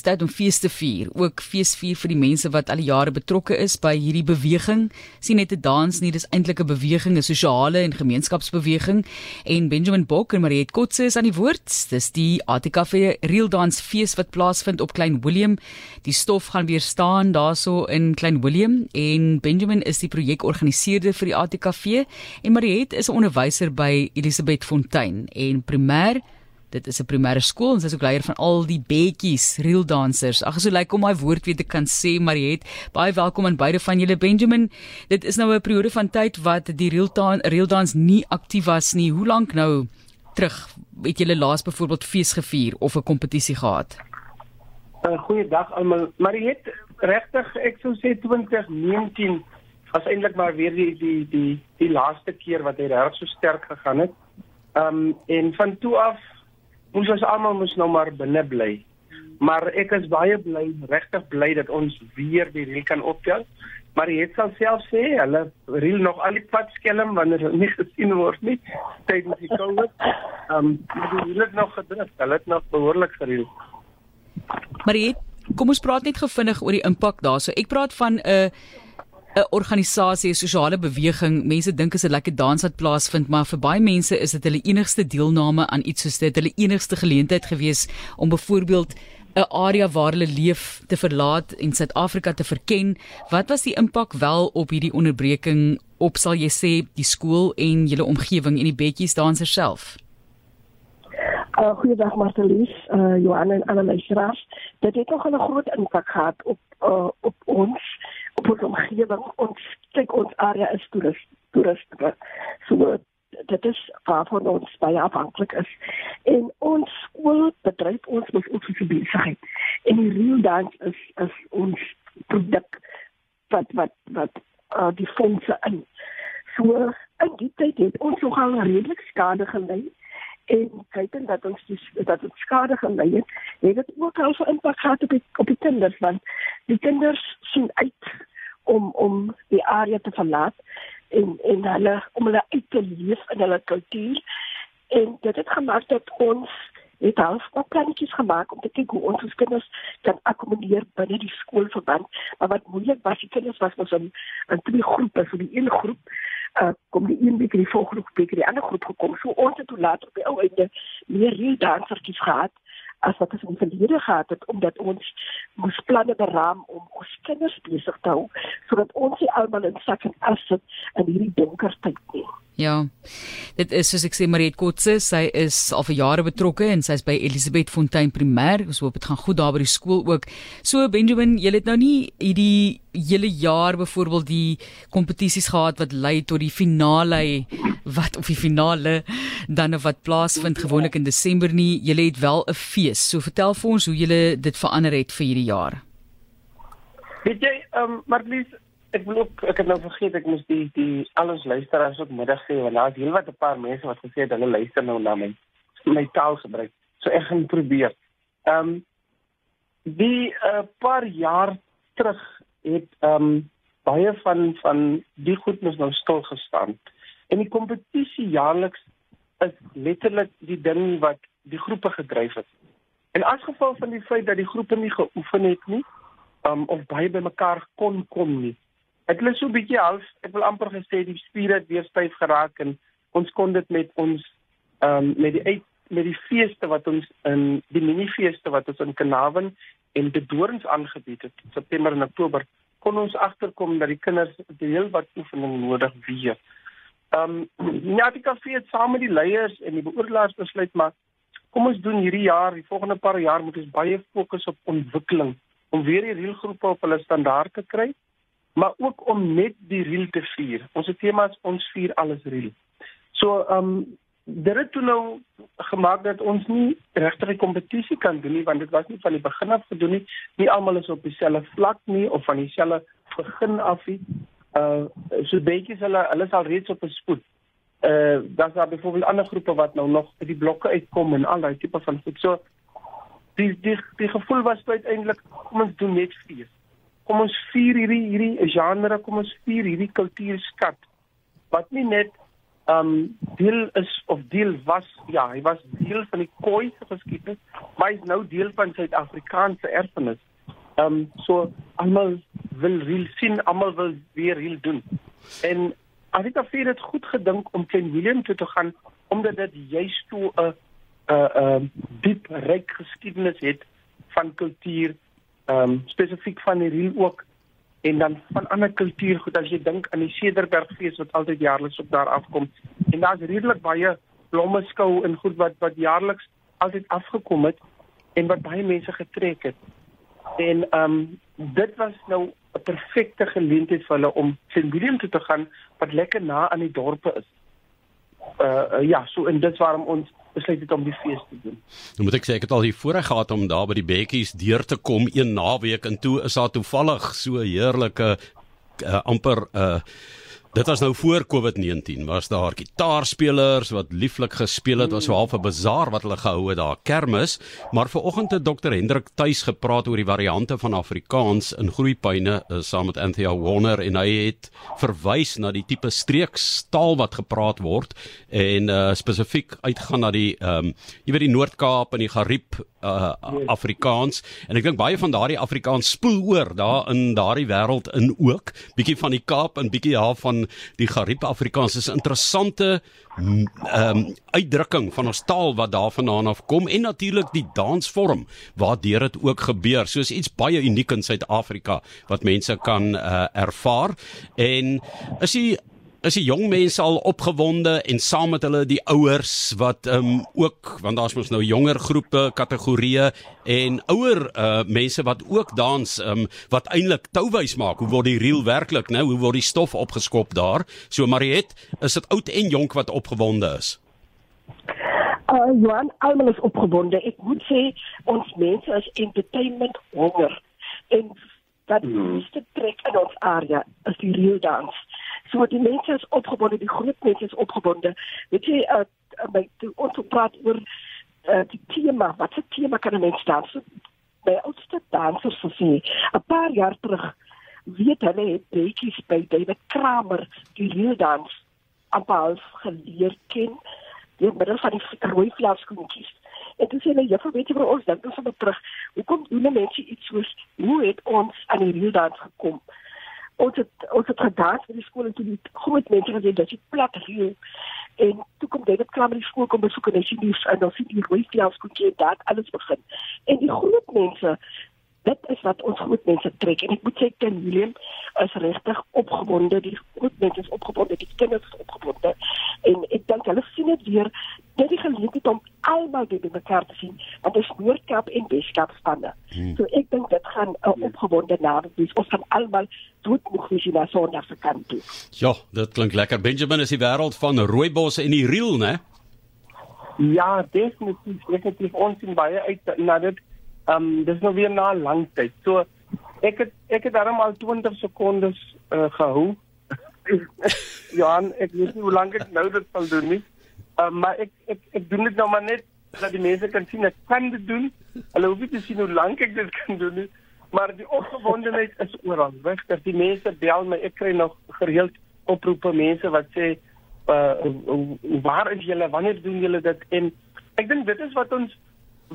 dis tyd om fees te vier, ook fees vier vir die mense wat al die jare betrokke is by hierdie beweging. Sien net 'n dans nie, dis eintlik 'n beweging, 'n sosiale en gemeenskapsbeweging. En Benjamin Bok en Mariet Kotse is aan die woord. Dis die ATKV Real Dance fees wat plaasvind op Klein Willem. Die stof gaan weer staan daarso in Klein Willem en Benjamin is die projekorganiseerder vir die ATKV en Mariet is 'n onderwyser by Elisabeth Fontein en primêr Dit is 'n primêre skool en sy is ook leier van al die beetjies, real dancers. Ag, so lyk like om my woord weer te kan sê, Mariet. Baie welkom aan beide van julle Benjamin. Dit is nou 'n periode van tyd wat die real dance real dance nie aktief was nie. Hoe lank nou terug het julle laas byvoorbeeld fees gevier of 'n kompetisie gehad? 'n uh, Goeiedag almal. Mariet, regtig, ek sou sê 2019 was eintlik maar weer die die die die laaste keer wat hy reg so sterk gegaan het. Ehm um, en van toe af ons ons almal moet nou maar binne bly. Maar ek is baie bly, regtig bly dat ons weer die reël kan optel. Maar jy het self sê, hulle reël nog al die pad skelm wanneer hulle nie gesien word nie tydens die COVID. Ehm um, hulle het nog gedruk, hulle het nog behoorlik gereël. Maar jy, kom ons praat net gefvinnig oor die impak daarso. Ek praat van 'n uh, 'n organisasie, 'n sosiale beweging. Mense dink as 'n lekker dans wat plaasvind, maar vir baie mense is dit hulle enigste deelname aan iets soos dit, hulle enigste geleentheid gewees om byvoorbeeld 'n area waar hulle leef te verlaat en Suid-Afrika te verken. Wat was die impak wel op hierdie onderbreking op sal jy sê die skool en julle omgewing en die betjies dansers self? Uh, goeiedag Martelies, uh, Johan en Anna Meisraas. Dit het nog 'n groot impak gehad op uh, op ons op ons omgewing ons kyk ons area is toerist toeriste so dit is waarvan ons baie afhanklik is. En ons skool bedryf ons met ons besigheid en die real dance is is ons produk wat wat wat uh, die fondse in. So in die tyd het ons nogal redelik skade gelei en kyk dat ons dis dat dit skade gelei het het dit ook al so impak gehad op die, op die kinders want die kinders sien uit om om die area te verlaat en en hulle om hulle uit te leef in hulle kultuur. En dit het gemaak dat ons het half wat plannetjies gemaak om te kyk hoe ons ons kinders kan akkommodeer binne die skoolverband. Maar wat moeilik was die kinders was ons in in twee groepe so die een groep uh, kom die een bietjie die volgende groep bietjie die ander groep gekom. So ons het toe later op die ou einde meer reël dansertjies gehad as wat ons in die verlede gehad het omdat ons moes planne beraam om ons kinders besig te hou sodat ons nie almal in sak en as sit in hierdie donker tyd nie. Ja. Dit is soos ek sê Mariet Kotse, sy is al vir jare betrokke en sy's by Elisabeth Fontein Primêr. Ons hoop dit gaan goed daar by die skool ook. So Benjamin, jy het nou nie hierdie hele jaar byvoorbeeld die kompetisies gehad wat lei tot die finale wat of die finale dan of wat plaasvind gewoonlik in Desember nie. Jy het wel 'n fees. So vertel vir ons hoe jy dit verander het vir hierdie jaar. Weet jy, ehm um, Marlies, ek wil ook ek het nou vergeet ek moes die die al ons luisteraars ook middag sê want daar's heelwat 'n paar mense wat gesê het hulle luister nou na my my taal gebruik. So ek gaan probeer. Ehm um, die uh, paar jaar terug het ehm um, baie van van die goednes nou stil gestaan. En die kompetisie jaarliks is letterlik die ding wat die groepe gedryf het. En as gevolg van die feit dat die groepe nie geoefen het nie, um, of baie bymekaar kon kom nie, het so 'n bietjie half, ek wil amper gesê die spiere het weer styf geraak en ons kon dit met ons ehm um, met die uit met die feeste wat ons in die minifeeste wat ons in Kanaven en die Dorings aangebied het September en Oktober kon ons agterkom dat die kinders heel wat oefening nodig weer. Ehm um, ja, die kafee het saam met die leiers en die beoordelaars besluit maar kom ons doen hierdie jaar, die volgende paar jaar moet ons baie fokus op ontwikkeling om weer die reëlgroepe op hulle standaard te kry maar ook om net die reël te vier. Ons tema is ons vier alles reël. So ehm um, dit het toe nou gemaak dat ons nie regtig 'n kompetisie kan doen nie want dit was nie van die begin af gedoen nie. Nie almal is op dieselfde vlak nie of van dieselfde begin af nie. Uh so is hulle hulle is al reeds op 'n spoed. Uh daar's daar byvoorbeeld ander groepe wat nou nog by die blokke uitkom en al daai tipe van goed. So die die die gevoel was uiteindelik kom ons doen net vier kom ons vier hierdie hierdie genre, kom ons vier hierdie kultuurskat wat nie net um deel is of deel was ja, hy was deel van die Khoi se geskiedenis, maar hy is nou deel van Suid-Afrikaanse erfenis. Um so almal wil reël sien, almal wil weer reël doen. En Anita het dit goed gedink om Klein Willem toe te gaan omdat dit juist so 'n 'n 'n diep ryk geskiedenis het van kultuur, ehm um, spesifiek van die reël ook en dan van ander kultuurgoed as jy dink aan die Cederbergfees wat altyd jaarliks op daar afkom en daar's redelik baie blomme skou en goed wat wat jaarliks altyd afgekom het en wat baie mense getrek het. En ehm um, dit was nou 'n perfekte geleentheid vir hulle om St William toe te gaan wat lekker na aan die dorpe is. Uh, uh ja, so en dit waarom ons besluit het om die fees te doen. Nou moet ek sê ek het al hier voorreg gehad om daar by die bekkies deur te kom een naweek en toe is daar toevallig so heerlike uh, amper uh Dit was nou voor COVID-19. Was daar gitaarspelers wat lieflik gespeel het, was so half 'n bazaar wat hulle gehou het daar, kermis. Maar vanoggend het Dr. Hendrik tuis gepraat oor die variante van Afrikaans in Groepyne uh, saam met Anthea Warner en hy het verwys na die tipe streekstaal wat gepraat word en uh, spesifiek uitgaan na die ehm um, jy weet die Noord-Kaap en die Gariep uh, Afrikaans en ek dink baie van daardie Afrikaans spoel oor daar in daardie wêreld in ook bietjie van die Kaap en bietjie daar van die Gariep Afrikaans. Is 'n interessante ehm um, uitdrukking van ons taal wat daarvandaan af kom en natuurlik die dansvorm waardeur dit ook gebeur. Soos iets baie uniek in Suid-Afrika wat mense kan uh, ervaar. En is die is die jong mense al opgewonde en saam met hulle die ouers wat ehm um, ook want daar's mos nou jonger groepe kategorieë en ouer uh, mense wat ook dans ehm um, wat eintlik touwys maak. Hoe word die reel werklik nou hoe word die stof opgeskop daar? So Mariet is dit oud en jonk wat opgewonde is? Uh, Johan, almal is opgewonde. Ek moet sê ons mense is entertainment honger. En wat hmm. is die trek in ons area is die reel dans. So die mense is opgebonde, die groep mense is opgebonde. Weet jy, uh, by ons praat oor uh, die tema, wat se tema kan 'n mens dans? So, by oudste dansers so sê, 'n paar jaar terug weet hulle het baie by David Kramer die real dans amper geleer ken deur middel van die rooi vlakskoentjies. En toe sê hulle, juffrou, weet jy vir ons dink? Ons op terug. Hoekom doen mense iets soos hoe het ons aan die dans gekom? ons het ons het gedans by die skool en toe die groot mense gesê dat dit plat hier. En toe kom op klaar by die skool kom besoek en jy nie en dan sien jy hoe jy as kon jy dat alles begin. En die groot mense dit is wat ons groot mense trek. En ek moet sê Ken William is regtig opgewonde. Die groot mense is die kinders is en ek dink hulle sien dit weer by mekaar te sien want dit is Noord-Kaap en Weskaap spanne hmm. so ek dink dit gaan 'n uh, opgewonde naweek wees ons gaan almal dood moeg wees na Sondag se kant toe ja dit klink lekker Benjamin is die wêreld van rooibos en die reel né Ja, definitief. Ek het ons sien baie uit na dit Ehm um, dis nou weer na 'n lang tyd. So ek het ek het daarom al 20 sekondes uh, gehou. Johan, ek weet nie hoe lank ek nou dit sal doen nie. Ehm um, maar ek ek ek doen dit nou maar net dat die mense kan sien ek kan dit doen. Hulle hoef nie te sien hoe lank ek dit kan doen nie. Maar die opgewondenheid is oral. Dat die mense bel my. Ek kry nog gereeld oproepe mense wat sê uh waar is julle? Wanneer doen julle dit? En ek dink dit is wat ons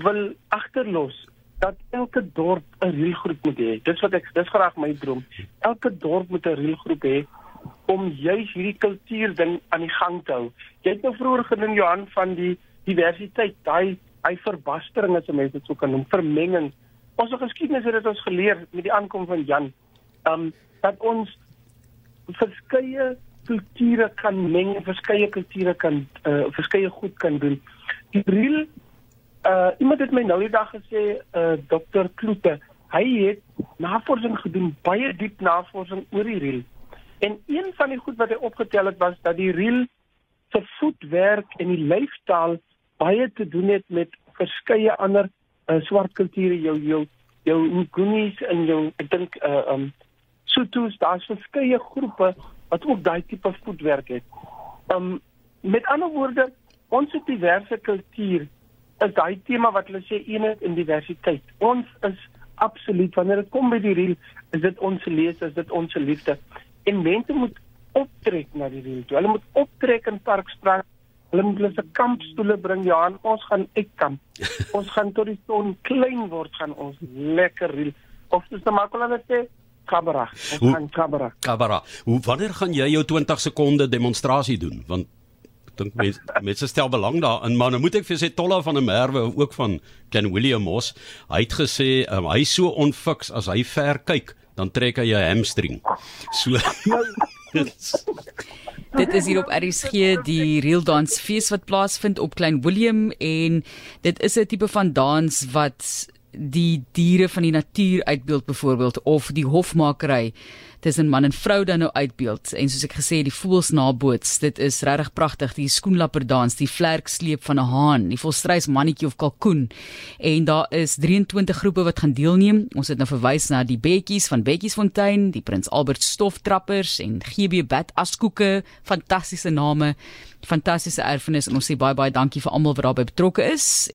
wil agterlos dat elke dorp 'n reelgroep moet hê. Dis wat ek dis graag my droom. Elke dorp moet 'n reelgroep hê om juis hierdie kultuur ding aan die gang te hou. Jy het nou vroeër genoem Johan van die diversiteit, daai hy verbastering as mense dit sou kan noem, vermenging. Ons geskiedenis het dit ons geleer met die aankom van Jan. Um dat ons verskeie kulture kan meng, verskeie kulture kan uh, verskeie goed kan doen. Die reel uh iemand het my nou die dag gesê uh dokter Kloete, hy het navorsing gedoen, baie diep navorsing oor die riel. En een van die goed wat hy opgetel het was dat die riel se voetwerk en die lyfstaal baie te doen het met verskeie ander uh, swart kulture jou jou jou Nguni's en jou ek dink uh um Sotos, daar's verskeie groepe wat ook daai tipe voetwerk het. Um met ander woorde, ons het diverse kulture is daai tema wat hulle sê eenheid en diversiteit. Ons is absoluut wanneer dit kom by die reel, is dit ons lees, is dit ons liefde. En mense moet optrek na die reel. Hulle moet optrek in Parkstraat. Hulle moet hulle se kampstoele bring. Ja, en ons gaan uitkamp. ons gaan tot die son klein word gaan ons lekker reel. Of soos die makelaar sê, kabara. Ons Hoe- gaan kabara. Kabara, hoe wanneer gaan jy jou 20 sekonde demonstrasie doen? Want dink mense mense stel belang daarin, maar nou moet ek vir sê Tolla van der Merwe ook van Ken William Moss, hy het gesê um, hy so onfiks as hy ver kyk, dan trek hy 'n hamstring. So Dit is hier op RSG die Real Dance Fees wat plaasvind op Klein Willem en dit is 'n tipe van dans wat die diere van die natuur uitbeeld byvoorbeeld of die hofmakery tussen man en vrou dan nou uitbeeld. En soos ek gesê het, die voels naboots dit is regtig pragtig die skoenlapperdans die vlerksleep van 'n haan die volstrys mannetjie of kalkoen. En daar is 23 groepe wat gaan deelneem. Ons het nou verwys na die Bekkies van Bekkiesfontein die Prins Albert stoftrappers en GB Bat askoeke fantastiese name fantastiese erfenis. En ons sê baie baie dankie vir almal wat daarbey betrokke is